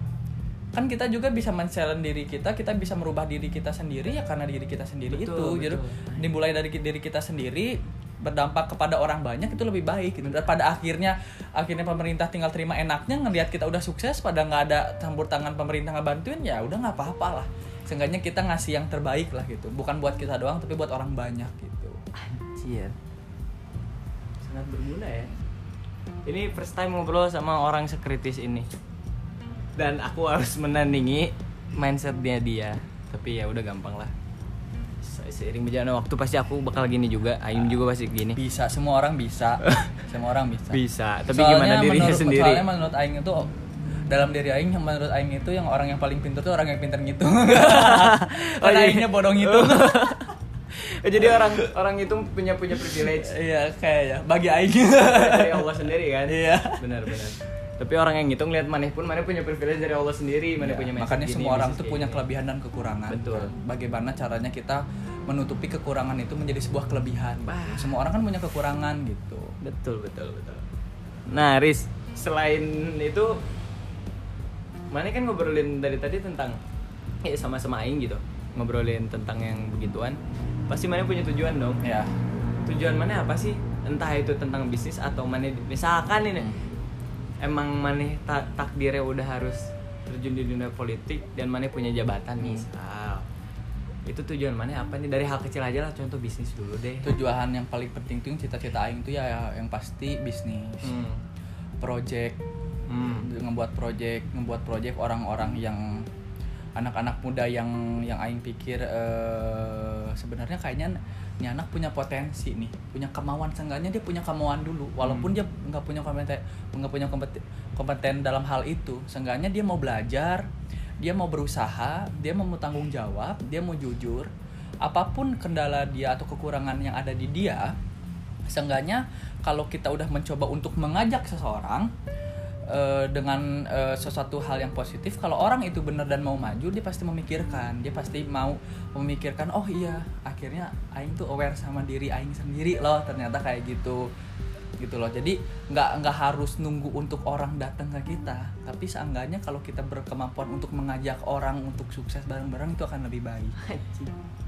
Kan kita juga bisa men-challenge diri kita, kita bisa merubah diri kita sendiri ya karena diri kita sendiri Betul, itu. Jadi betul. dimulai dari diri kita sendiri berdampak kepada orang banyak itu lebih baik gitu. Dan pada akhirnya akhirnya pemerintah tinggal terima enaknya ngelihat kita udah sukses pada nggak ada campur tangan pemerintah ngebantuin ya udah nggak apa-apa lah. Seenggaknya kita ngasih yang terbaik lah gitu. Bukan buat kita doang tapi buat orang banyak gitu. Anjir. Sangat berguna ya. Ini first time ngobrol sama orang sekritis ini. Dan aku harus menandingi mindsetnya dia. Tapi ya udah gampang lah. Se- Seiring berjalannya waktu pasti aku bakal gini juga. Aim juga pasti gini. Bisa, semua orang bisa. semua orang bisa. Bisa. Tapi Soalnya gimana dirinya menurut, sendiri? Soalnya menurut Aing itu dalam diri Aing yang menurut Aing itu yang orang yang paling pintar tuh orang yang pintar gitu. Oh, Karena jadi- Aingnya bodong itu. Oh, Jadi orang orang itu punya punya privilege Iya kayak ya bagi Aing. dari Allah sendiri kan? Iya. Benar benar. Tapi orang yang ngitung lihat maneh pun maneh punya privilege dari Allah sendiri, maneh Iya, punya makanya gini, semua orang tuh punya kelebihan dan kekurangan. Betul. Bagaimana caranya kita menutupi kekurangan itu menjadi sebuah kelebihan. Bah. Semua orang kan punya kekurangan gitu. Betul betul betul. Nah, Riz, selain itu mana kan ngobrolin dari tadi tentang ya sama-sama aing gitu. Ngobrolin tentang yang begituan. Pasti mana punya tujuan dong. Ya. Tujuan mana apa sih? Entah itu tentang bisnis atau mana misalkan ini emang mana ta- takdirnya udah harus terjun di dunia politik dan mana punya jabatan Hmm. misal. Itu tujuan mana apa nih dari hal kecil aja lah contoh bisnis dulu deh. Tujuan yang paling penting tuh cita-cita Aing tuh ya yang pasti bisnis. Hmm. Project Hmm. ngebuat project ngebuat project orang-orang yang anak-anak muda yang yang aing pikir eh, sebenarnya kayaknya ini anak punya potensi nih punya kemauan seenggaknya dia punya kemauan dulu walaupun Hmm. dia nggak punya kompeten nggak punya kompeten, kompeten dalam hal itu seenggaknya dia mau belajar dia mau berusaha dia mau tanggung jawab dia mau jujur apa pun kendala dia atau kekurangan yang ada di dia seenggaknya kalau kita udah mencoba untuk mengajak seseorang eh, dengan eh, sesuatu hal yang positif kalau orang itu benar dan mau maju dia pasti memikirkan. Dia pasti mau memikirkan oh iya akhirnya aing tuh aware sama diri aing sendiri loh ternyata kayak gitu gitu loh. Jadi nggak nggak harus nunggu untuk orang datang ke kita tapi seenggaknya kalau kita berkemampuan untuk mengajak orang untuk sukses bareng-bareng itu akan lebih baik.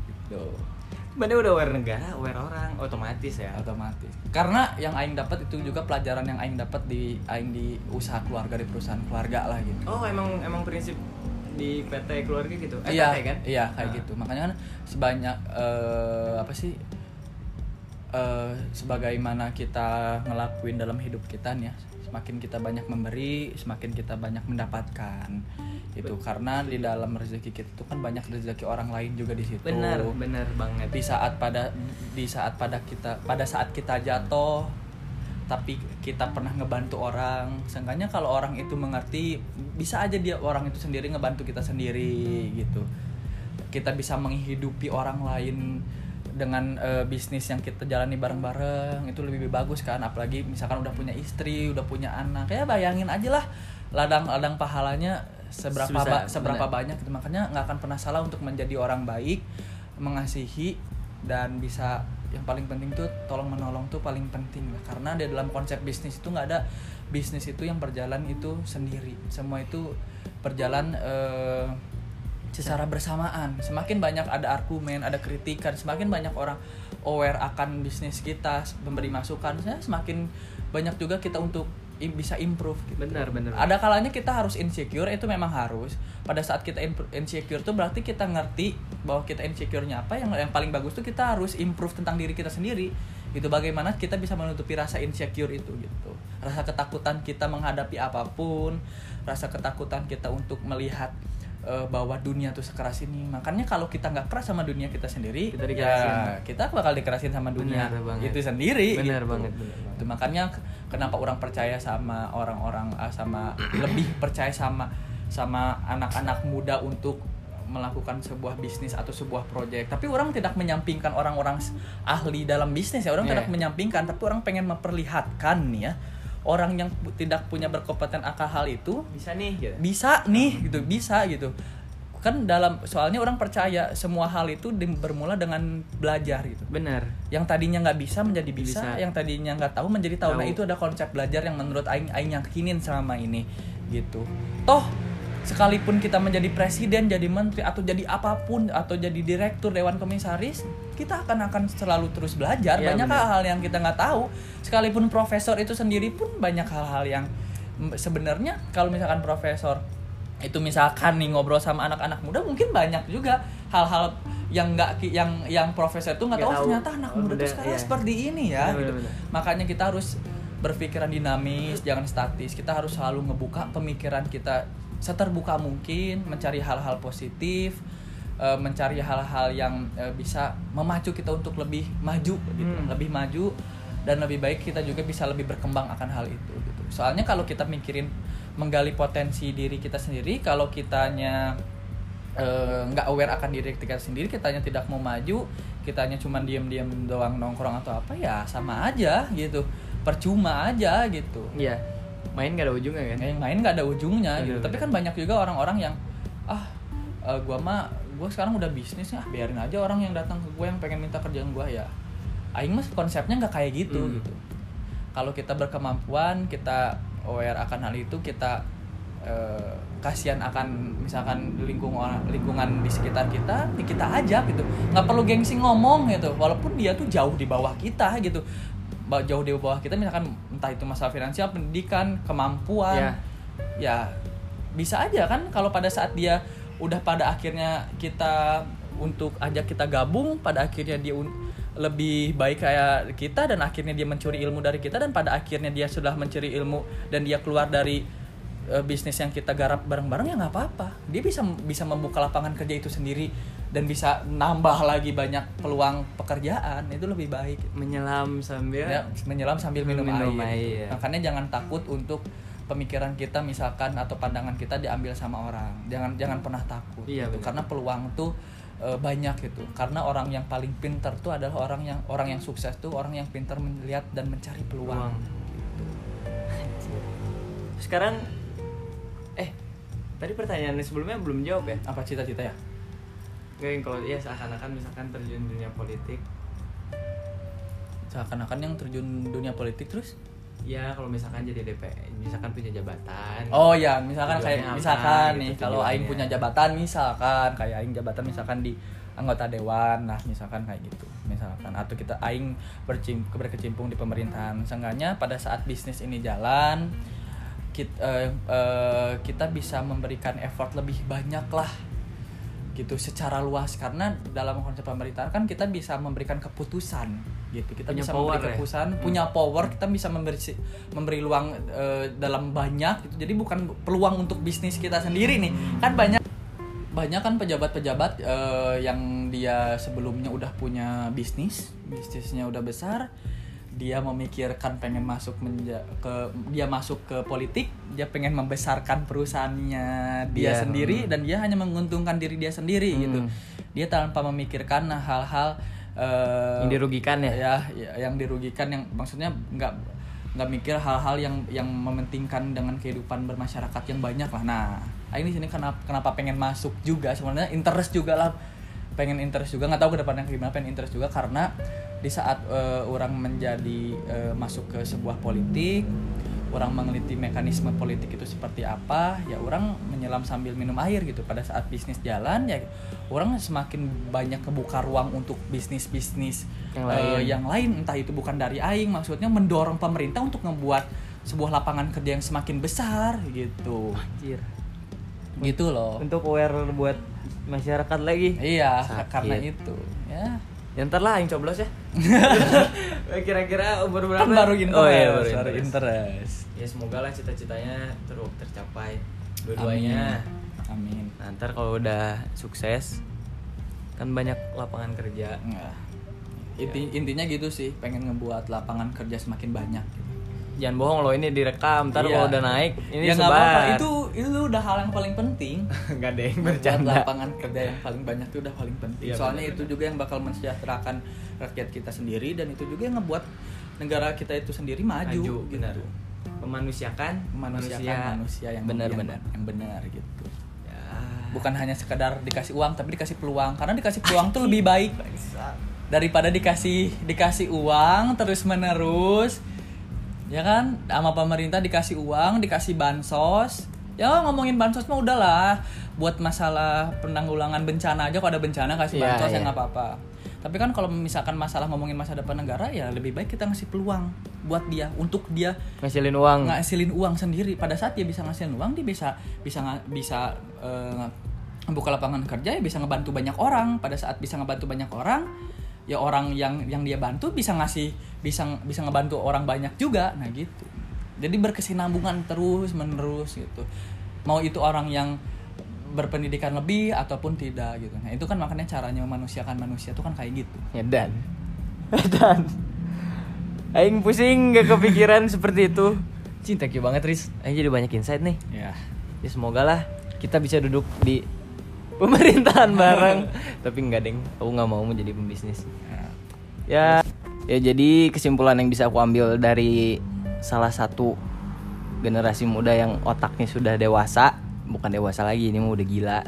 Gitu Mana udah aware negara, aware orang, otomatis ya. otomatis karena yang aing dapat itu juga pelajaran yang aing dapat di aing di usaha keluarga di perusahaan keluarga lah gitu Oh emang emang prinsip di PT keluarga gitu? Eh, iya PT kan? iya kayak Ah. gitu makanya kan sebanyak eh, apa sih eh, sebagaimana kita ngelakuin dalam hidup kita nih ya semakin kita banyak memberi semakin kita banyak mendapatkan itu karena di dalam rezeki kita itu kan banyak rezeki orang lain juga di situ. Benar, benar banget. di saat pada di saat pada kita pada saat kita jatuh tapi kita pernah ngebantu orang. Seenggaknya kalau orang itu mengerti bisa aja dia orang itu sendiri ngebantu kita sendiri gitu. Kita bisa menghidupi orang lain dengan eh, bisnis yang kita jalani bareng-bareng itu lebih bagus kan. Apalagi misalkan udah punya istri udah punya anak ya bayangin aja lah ladang-ladang pahalanya seberapa ba- seberapa bener. banyak gitu. Makanya nggak akan pernah salah untuk menjadi orang baik mengasihi dan bisa yang paling penting tuh tolong menolong tuh paling penting. Lah karena di dalam konsep bisnis itu nggak ada bisnis itu yang berjalan itu sendiri. Semua itu berjalan eh, secara bersamaan. Semakin banyak ada argumen ada kritikan semakin banyak orang aware akan bisnis kita memberi masukan saya semakin banyak juga kita untuk bisa improve gitu. benar benar. Ada kalanya kita harus insecure itu memang harus. Pada saat kita in- insecure tuh berarti kita ngerti bahwa kita insecure-nya apa yang yang paling bagus tuh kita harus improve tentang diri kita sendiri. Itu bagaimana kita bisa menutupi rasa insecure itu gitu. Rasa ketakutan kita menghadapi apa pun rasa ketakutan kita untuk melihat eh, bahwa dunia tuh sekeras ini makanya kalau kita nggak keras sama dunia kita sendiri Kita ya dikerasin. kita bakal dikerasin sama dunia banget. itu sendiri Benar gitu. banget. Itu makanya kenapa orang percaya sama orang-orang ah, sama lebih percaya sama sama anak-anak muda untuk melakukan sebuah bisnis atau sebuah proyek. Tapi orang tidak menyampingkan orang-orang ahli dalam bisnis ya. Orang Iya. tidak menyampingkan, tapi orang pengen memperlihatkan nih ya orang yang tidak punya berkompeten akan hal itu bisa nih gitu. bisa nih gitu bisa gitu kan dalam soalnya orang percaya semua hal itu bermula dengan belajar gitu benar yang tadinya nggak bisa menjadi bisa, Bisa. yang tadinya nggak tahu menjadi tahu. Nah itu ada konsep belajar yang menurut Aing Aing yakinin selama ini gitu. Toh sekalipun kita menjadi presiden, jadi menteri atau jadi apa pun atau jadi direktur dewan komisaris, kita akan akan selalu terus belajar. Iya, banyak hal-hal yang kita nggak tahu. Sekalipun profesor itu sendiri pun banyak hal-hal yang mm, sebenarnya kalau misalkan profesor itu misalkan nih ngobrol sama anak-anak muda mungkin banyak juga hal-hal yang nggak yang yang profesor itu nggak tahu tahu. ternyata anak Oh, muda bener, sekarang iya. seperti ini ya Bener, gitu. bener, bener. makanya kita harus berpikiran dinamis jangan statis kita harus selalu ngebuka pemikiran kita seterbuka mungkin mencari hal-hal positif eh, mencari hal-hal yang eh, bisa memacu kita untuk lebih maju gitu Hmm. lebih maju dan lebih baik kita juga bisa lebih berkembang akan hal itu gitu. Soalnya kalau kita mikirin menggali potensi diri kita sendiri kalau kitanya eh, nggak aware akan diri kita sendiri kitanya tidak mau maju kitanya cuma diam-diam doang nongkrong atau apa ya sama aja gitu. Percuma aja gitu. Iya main gak ada ujungnya kan? Yang main nggak ada ujungnya gitu. Bener, tapi kan banyak juga orang-orang yang ah eh, gua mah gua sekarang udah bisnis ya biarin aja orang yang datang ke gue yang pengen minta kerjaan gua ya. Aing mas konsepnya nggak kayak gitu Hmm. gitu. Kalau kita berkemampuan kita aware akan hal itu kita eh, kasihan akan misalkan lingkungan lingkungan di sekitar kita ya kita ajak gitu. Nggak perlu gengsi ngomong gitu. Walaupun dia tuh jauh di bawah kita gitu jauh di bawah kita misalkan entah itu masalah finansial pendidikan kemampuan Ya. ya bisa aja kan kalau pada saat dia udah pada akhirnya kita untuk ajak kita gabung pada akhirnya dia lebih baik kayak kita dan akhirnya dia mencuri ilmu dari kita dan pada akhirnya dia sudah mencuri ilmu dan dia keluar dari eh, bisnis yang kita garap bareng-bareng ya nggak apa-apa dia bisa bisa membuka lapangan kerja itu sendiri dan bisa nambah lagi banyak peluang pekerjaan itu lebih baik menyelam sambil ya, menyelam sambil minum, Minum air. air. Makanya jangan takut untuk pemikiran kita misalkan atau pandangan kita diambil sama orang. Jangan jangan pernah takut. Iya, gitu. Karena peluang tuh e, banyak gitu. Karena orang yang paling pintar tuh adalah orang yang orang yang sukses tuh orang yang pintar melihat dan mencari peluang. Peluang. sekarang eh tadi pertanyaan sebelumnya belum jawab ya? Apa cita-cita ya? Yang kalau ya seakan-akan misalkan terjun dunia politik. Seakan-akan yang terjun dunia politik terus? ya kalau misalkan jadi DP misalkan punya jabatan. Oh ya, misalkan kayak apa misalkan gitu nih kalau aing punya jabatan misalkan kayak aing jabatan misalkan di anggota dewan nah misalkan kayak gitu misalkan. Atau kita aing berkecimpung di pemerintahan. Seenggaknya pada saat bisnis ini jalan kita, kita bisa memberikan effort lebih banyak lah gitu secara luas. Karena dalam konsep pemerintahan kan kita bisa memberikan keputusan gitu. Kita Punya bisa power memberi ya? keputusan punya power kita bisa memberi memberi luang eh, dalam banyak gitu. Jadi bukan peluang untuk bisnis kita sendiri nih. Kan banyak banyak kan pejabat-pejabat eh, yang dia sebelumnya udah punya bisnis bisnisnya udah besar dia memikirkan pengen masuk menja- ke dia masuk ke politik dia pengen membesarkan perusahaannya dia Iya. sendiri dan dia hanya menguntungkan diri dia sendiri Hmm. gitu. Dia tanpa memikirkan hal-hal eh, yang dirugikan ya? ya, ya, yang dirugikan yang maksudnya nggak nggak mikir hal-hal yang yang mementingkan dengan kehidupan bermasyarakat yang banyak lah. Nah ini sini kenapa kenapa pengen masuk juga? Sebenarnya interest juga lah. Pengen interest juga. Nggak tahu ke depannya gimana pengen interest juga karena di saat eh, orang menjadi eh, masuk ke sebuah politik orang meneliti mekanisme politik itu seperti apa ya orang menyelam sambil minum air gitu pada saat bisnis jalan ya orang semakin banyak kebuka ruang untuk bisnis bisnis Yang eh, lain. yang lain entah itu bukan dari aing maksudnya mendorong pemerintah untuk membuat sebuah lapangan kerja yang semakin besar gitu Anjir. gitu loh Untuk aware buat masyarakat lagi. iya Sakit. karena itu ya Ya ntar lah yang coblos ya. Kira-kira umur berapa? kan baru interest Oh iya, baru baru interest. interest Ya semoga lah cita-citanya terus tercapai dua-duanya. amin Nah, ntar kalau udah sukses kan banyak lapangan kerja. Nah, inti intinya gitu sih pengen ngebuat lapangan kerja semakin banyak gitu. Jangan bohong loh ini direkam. Ntar Iya. kalau udah naik ini ya sebar. apa-apa itu itu udah hal yang paling penting nggak ada yang Buat bercanda. lapangan kerja yang paling banyak itu udah paling penting Iya, soalnya benar, itu juga yang bakal mensejahterakan rakyat kita sendiri dan itu juga yang ngebuat negara kita itu sendiri maju, Maju, gitu benar. Memanusiakan memanusiakan manusia yang benar yang, benar. yang benar gitu Ya. bukan hanya sekedar dikasih uang tapi dikasih peluang karena dikasih peluang tuh lebih baik daripada dikasih dikasih uang terus menerus ya kan? Sama pemerintah dikasih uang dikasih bansos. Ya ngomongin bansos mah udahlah. Buat masalah penanggulangan bencana aja kalau ada bencana kasih Iya, bansos ya iya. nggak apa-apa. Tapi kan kalau misalkan masalah ngomongin masa depan negara ya lebih baik kita ngasih peluang buat dia untuk dia Ngasilin uang. ngasilin uang sendiri. Pada saat dia bisa ngasilin uang dia bisa bisa bisa eh, membuka lapangan kerja ya bisa ngebantu banyak orang. Pada saat bisa ngebantu banyak orang ya orang yang yang dia bantu bisa ngasih bisa bisa ngebantu orang banyak juga nah gitu jadi berkesinambungan terus menerus gitu mau itu orang yang berpendidikan lebih ataupun tidak gitu nah itu kan makanya caranya memanusiakan manusia tuh kan kayak gitu Ngedan. Ngedan. Aing pusing gak kepikiran seperti itu. Cinta you banget Riz. Aing jadi banyak insight nih. ya Ya semoga lah kita bisa duduk di pemerintahan bareng. Tapi enggak deng, aku nggak mau menjadi pembisnis. Ya, ya jadi kesimpulan yang bisa aku ambil dari salah satu generasi muda yang otaknya sudah dewasa, bukan dewasa lagi, ini mah udah gila.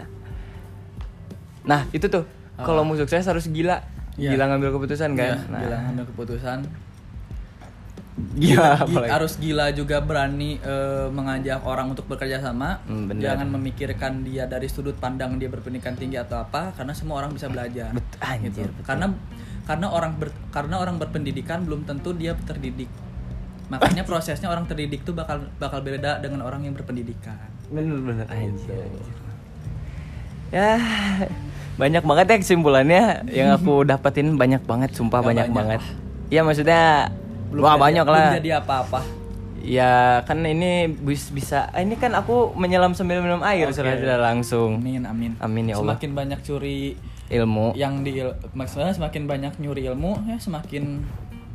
Nah, itu tuh. Kalau mau sukses harus gila. Iya. Gila ngambil keputusan kan? Ya, nah, bilang ambil keputusan gila Gi- apalagi. harus gila juga berani eh, mengajak orang untuk bekerja sama Hmm, jangan memikirkan dia dari sudut pandang dia berpendidikan tinggi atau apa karena semua orang bisa belajar Bet- anjir, gitu. betul. karena karena orang ber- karena orang berpendidikan belum tentu dia terdidik makanya prosesnya orang terdidik tuh bakal bakal beda dengan orang yang berpendidikan Bener-bener Gitu. anjir, anjir. Ya banyak banget ya kesimpulannya yang aku dapetin banyak banget sumpah Gak banyak, banyak banget. Iya maksudnya wah jadi- banyak belum lah. jadi apa-apa Ya kan ini bis, bisa ah, ini kan aku menyelam sambil minum air secara tidak langsung. amin amin Amin ya Allah. semakin banyak curi Ilmu. yang di maksudnya semakin banyak nyuri ilmu ya semakin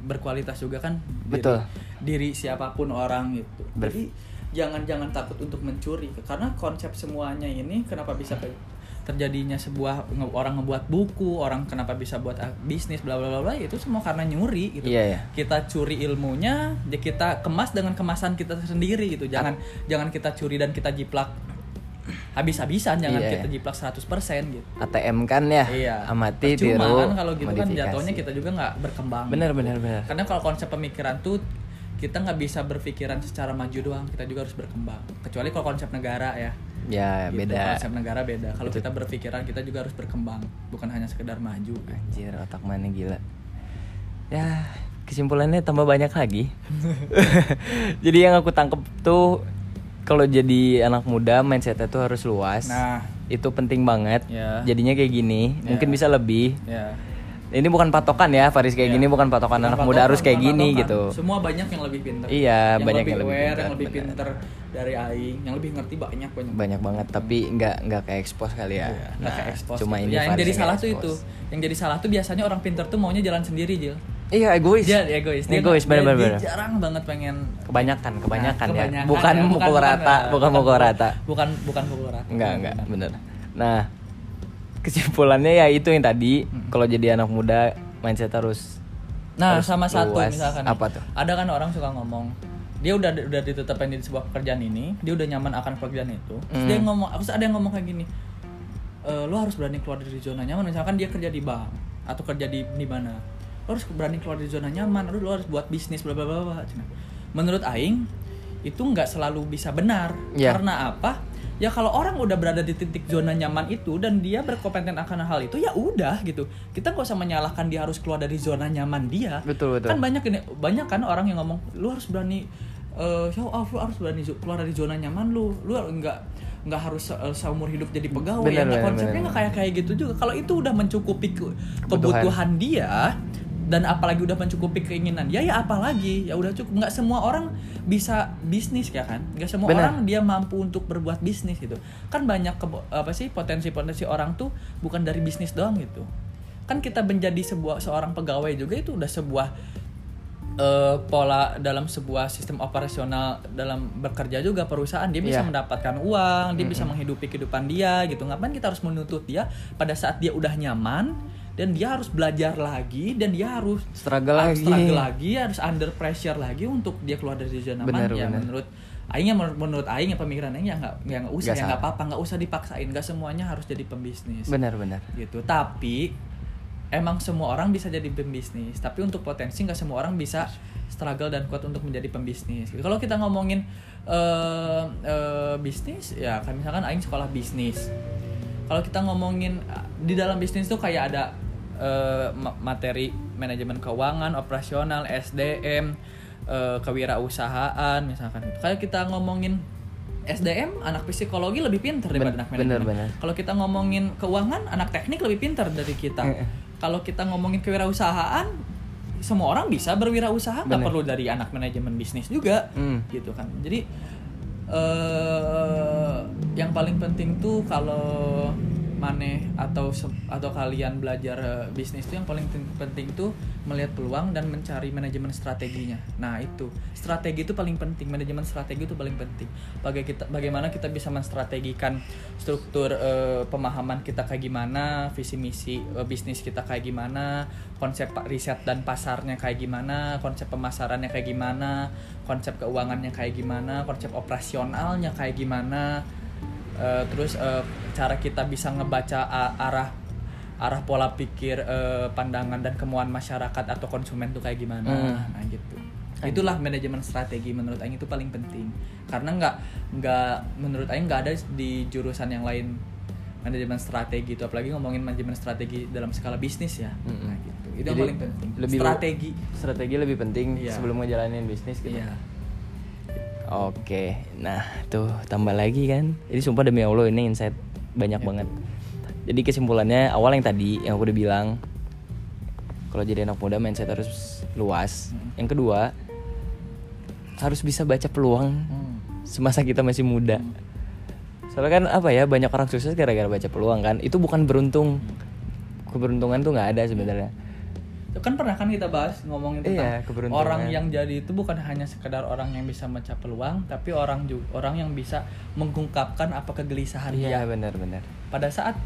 berkualitas juga kan diri, Betul. diri siapa pun orang gitu Ber- jadi jangan jangan takut untuk mencuri karena konsep semuanya ini kenapa bisa terjadinya sebuah nge- orang ngebuat buku orang kenapa bisa buat ah, bisnis bla bla bla bla itu semua karena nyuri gitu Iya, iya. kita curi ilmunya ya kita kemas dengan kemasan kita sendiri gitu jangan jangan kita curi dan kita jiplak habis-habisan jangan Iya, kita iya. jiplak 100% gitu ATM kan ya. Iya. Amati Percuma tiru. kan kalau gitu kan jatuhnya kita juga nggak berkembang. Bener bener bener. Karena kalau konsep pemikiran tuh kita nggak bisa berpikiran secara maju doang, kita juga harus berkembang. Kecuali kalau konsep negara ya. Ya Gitu, beda. Konsep negara beda. Kalau kita berpikiran kita juga harus berkembang, bukan hanya sekedar maju. Anjir otak mana gila Ya kesimpulannya tambah banyak lagi Jadi yang aku tangkep tuh kalau jadi anak muda mindsetnya tuh harus luas Nah, Itu penting banget Ya. Jadinya kayak gini Ya. Mungkin bisa lebih ya. Ini bukan patokan ya Faris kayak Ya. gini bukan patokan Bukan anak patokan, muda harus kayak bukan gini patokan. gitu Semua banyak yang lebih pintar. Iya, banyak lebih yang lebih aware, pintar, yang lebih benar. pintar dari aing, yang lebih ngerti banyak banyak. Banyak banget tapi nggak nggak kayak expose kali ya nggak Nah, kayak expose Cuma gitu. ini ya, yang jadi salah tuh itu. Yang jadi salah tuh biasanya orang pintar tuh maunya jalan sendiri, Jil. Iya egois Dia egois. Dia Egois bener dia jarang banget pengen Kebanyakan kebanyakan, Nah, ya kebanyakan Bukan ya, mukul rata Bukan mukul rata Bukan bukan rata. Enggak, enggak, bener. Nah, kesimpulannya ya itu yang tadi, Hmm. kalau jadi anak muda mindset harus Nah, harus sama satu luas. misalkan. nih. Apa tuh? Ada kan orang suka ngomong, dia udah udah ditetapkan di sebuah pekerjaan ini, dia udah nyaman akan pekerjaan itu. Terus Hmm. dia ngomong, terus ada yang ngomong kayak gini. E, lo harus berani keluar dari zona nyaman. Misalkan dia kerja di bank atau kerja di di mana. Lo harus berani keluar dari zona nyaman. Lo, harus buat bisnis bla bla bla. Menurut aing, itu nggak selalu bisa benar Iya. karena apa ya kalau orang udah berada di titik zona nyaman itu dan dia berkompeten akan hal itu ya udah gitu. Kita nggak usah menyalahkan dia harus keluar dari zona nyaman dia. Betul, betul. kan banyak ini banyak kan orang yang ngomong lu harus berani eh show off lu harus berani keluar dari zona nyaman lu. Lu nggak nggak harus eh, seumur hidup jadi pegawai. Benar, ya nggak benar, konsepnya nggak kayak kayak gitu juga. Kalau itu udah mencukupi ke- kebutuhan dia dan apalagi udah mencukupi keinginan. Dia ya apalagi? Ya udah cukup. Nggak semua orang bisa bisnis ya kan? Nggak semua Benar. orang dia mampu untuk berbuat bisnis gitu. Kan banyak kebo- apa sih potensi-potensi orang tuh bukan dari bisnis doang gitu. Kan kita menjadi sebuah seorang pegawai juga itu udah sebuah eh, pola dalam sebuah sistem operasional dalam bekerja juga perusahaan. Dia bisa Iya. mendapatkan uang dia bisa menghidupi kehidupan dia gitu. Ngapain kita harus menuntut dia pada saat dia udah nyaman dan dia harus belajar lagi dan dia harus Struggle lagi. struggle lagi harus under pressure lagi untuk dia keluar dari zona nyaman Benar, ya menurut Aing ya menurut, Aing ya pemikiran Aing ya nggak ya nggak usah Nggak ya nggak salah. apa-apa nggak usah dipaksain. Nggak semuanya harus jadi pembisnis. Benar benar. Gitu. Tapi emang semua orang bisa jadi pembisnis. Tapi untuk potensi nggak semua orang bisa struggle dan kuat untuk menjadi pembisnis. Gitu. kalau kita ngomongin eh eh, bisnis ya kan misalkan aing sekolah bisnis kalau kita ngomongin eh, di dalam bisnis tuh kayak ada ma- materi manajemen keuangan operasional SDM eh, kewirausahaan misalkan kayak kita ngomongin SDM anak psikologi lebih pintar daripada Ben- anak manajemen. Kalau kita ngomongin keuangan, anak teknik lebih pintar dari kita. Kalau kita ngomongin kewirausahaan, semua orang bisa berwirausaha, nggak perlu dari anak manajemen bisnis juga, Hmm. gitu kan. Jadi eh yang paling penting tuh kalau maneh atau atau kalian belajar eh, bisnis tuh yang paling penting tuh melihat peluang dan mencari manajemen strateginya. Nah itu strategi itu paling penting, manajemen strategi itu paling penting. Baga kita, bagaimana kita bisa menstrategikan struktur eh, pemahaman kita kayak gimana, visi misi eh, bisnis kita kayak gimana, konsep riset dan pasarnya kayak gimana, konsep pemasarannya kayak gimana, konsep keuangannya kayak gimana, konsep operasionalnya kayak gimana. Eh, terus eh, cara kita bisa ngebaca arah arah pola pikir eh, pandangan dan kemauan masyarakat atau konsumen tuh kayak gimana. Hmm. nah gitu. Itulah manajemen strategi menurut Aing itu paling penting. Karena nggak nggak menurut Aing nggak ada di jurusan yang lain manajemen strategi itu. Apalagi ngomongin manajemen strategi dalam skala bisnis ya. Mm-mm. nah gitu. Itu yang Jadi, paling penting. lebih strategi. strategi lebih penting Iya. sebelum ngejalanin bisnis gitu. Iya Oke, nah tuh tambah lagi kan. Jadi sumpah demi Allah ini insight banyak Iya. banget. Jadi kesimpulannya awal yang tadi yang aku udah bilang kalau jadi anak muda mindset harus luas. Hmm. Yang kedua harus bisa baca peluang Hmm. semasa kita masih muda. Soalnya kan apa ya banyak orang sukses gara-gara baca peluang kan. Itu bukan beruntung. Keberuntungan tuh nggak ada sebenarnya. Itu kan pernah kan kita bahas ngomongin Iya, tentang keberuntungan. orang yang jadi itu bukan hanya sekedar orang yang bisa membaca peluang, tapi orang juga orang yang bisa mengungkapkan apa kegelisahan Iya dia. benar-benar. Pada saat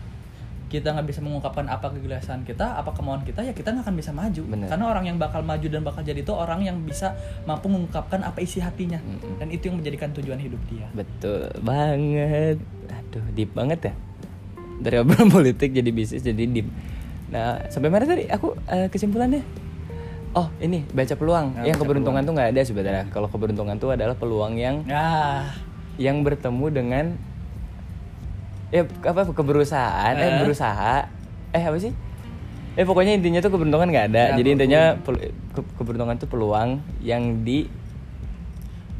kita nggak bisa mengungkapkan apa kegelisahan kita, apa kemauan kita, ya kita nggak akan bisa maju. Benar. Karena orang yang bakal maju dan bakal jadi itu orang yang bisa mampu mengungkapkan apa isi hatinya, Mm-mm. dan itu yang menjadikan tujuan hidup dia. Betul banget. Aduh, deep banget ya. Dari obrolan politik jadi bisnis jadi deep. Nah, sampai mana tadi aku eh, kesimpulannya? Oh, ini baca peluang. Nah, yang baca keberuntungan tuh nggak ada sebenarnya. Kalau keberuntungan tuh adalah peluang yang Nah, yang bertemu dengan ya apa keberusahaan, eh Eh. berusaha. Eh apa sih? Eh pokoknya intinya tuh keberuntungan nggak ada. Ya, jadi intinya ke- keberuntungan tuh peluang yang di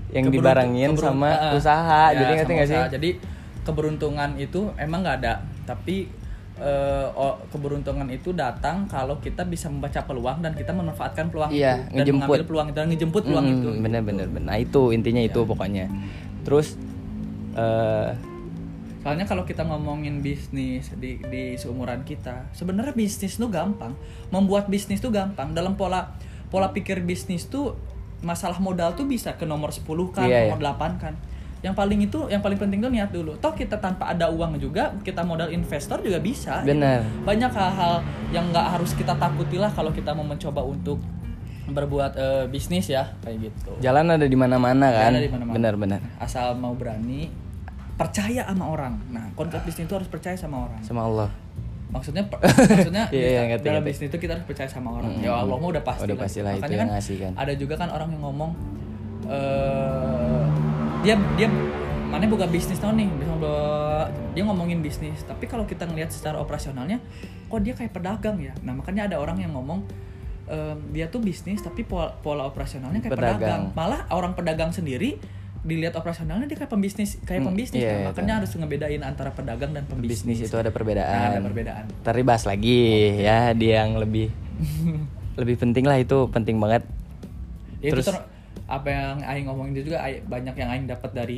yang Keberuntung- dibarengin sama ah, usaha. ya, jadi ngerti nggak sih? Jadi keberuntungan itu emang nggak ada, tapi oh, keberuntungan itu datang kalau kita bisa membaca peluang dan kita memanfaatkan peluang Iya, itu dan ngejemput. mengambil peluang dan ngejemput peluang Mm, itu. bener bener bener nah itu intinya itu pokoknya terus eh Soalnya kalau kita ngomongin bisnis di di seumuran kita, sebenarnya bisnis tuh gampang. Membuat bisnis tuh gampang. Dalam pola pola pikir bisnis tuh masalah modal tuh bisa ke nomor 10 kan, Iya, nomor 8 kan. Yang paling itu yang paling penting tuh niat dulu. Toh kita tanpa ada uang juga, kita modal investor juga bisa. gitu. Benar. Banyak hal-hal yang nggak harus kita takutilah kalau kita mau mencoba untuk berbuat eh, bisnis ya, kayak gitu. jalan ada di mana-mana kan Jalan ada di mana-mana. benar benar Asal mau berani percaya sama orang. Nah, konsep bisnis itu harus percaya sama orang. sama Allah Maksudnya maksudnya Iya, iya, ngerti, dalam ngerti. bisnis itu kita harus percaya sama orang. Mm-mm. Ya Allah udah pasti. Udah pastilah itu Makanya yang kan ngasih kan. Ada juga kan orang yang ngomong eh dia dia mana buka bisnis tahun nih dia ngomongin bisnis tapi kalau kita ngelihat secara operasionalnya kok dia kayak pedagang ya nah makanya ada orang yang ngomong em, dia tuh bisnis tapi pola, pola operasionalnya kayak pedagang. Pedagang. malah orang pedagang sendiri dilihat operasionalnya dia kayak pembisnis kayak Hmm, pembisnis iya, kan. iya, makanya harus ngebedain antara pedagang dan pembisnis bisnis itu ada perbedaan. Nah, ada perbedaan Ntar dibahas lagi ya di yang lebih lebih penting lah itu penting banget. Ya, itu Terus- ter- apa yang Aing ngomongin itu juga Aing- banyak yang Aing dapat dari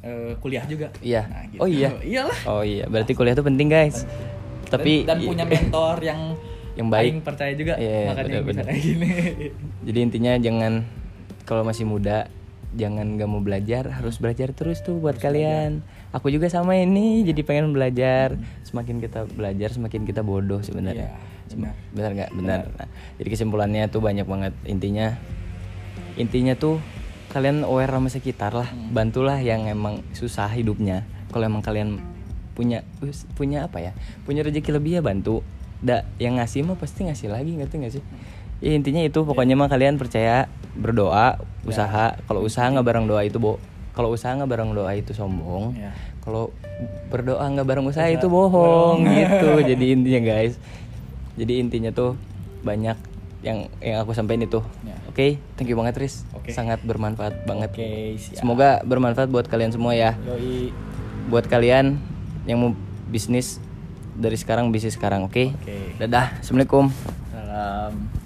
eh, kuliah juga. Iya. Nah, gitu. Oh iya. Iyalah. Oh iya, berarti kuliah tuh penting guys. Tapi dan, dan punya mentor yang Yang baik. Aing percaya juga Iya, makanya benar, bisa benar. kayak gini. Jadi intinya jangan kalau masih muda jangan gak mau belajar harus belajar terus tuh buat kalian. Aku juga sama ini jadi pengen belajar. Semakin kita belajar semakin kita bodoh sebenarnya. Iya, Sem- benar. benar nggak? Benar. Nah, jadi kesimpulannya tuh banyak banget intinya. Intinya tuh kalian aware sama sekitar lah. Hmm. Bantulah yang emang susah hidupnya. Kalau emang kalian punya punya apa ya? Punya rezeki lebih ya bantu. Da, yang ngasih mah pasti ngasih lagi ngerti nggak sih? Ya intinya itu pokoknya mah kalian percaya berdoa, usaha. Kalau usaha nggak bareng doa itu bo. Kalau usaha nggak bareng doa itu sombong. Ya. Kalau berdoa nggak bareng usaha itu bohong gitu. Jadi intinya guys. Jadi intinya tuh banyak yang yang aku sampaikan itu. Ya. Oke, thank you banget Riz. Oke. Sangat bermanfaat banget. Oke, siap. Semoga bermanfaat buat kalian semua ya. Yoi. Buat kalian yang mau bisnis dari sekarang bisnis sekarang, oke? Oke. Dadah. Assalamualaikum. Salam.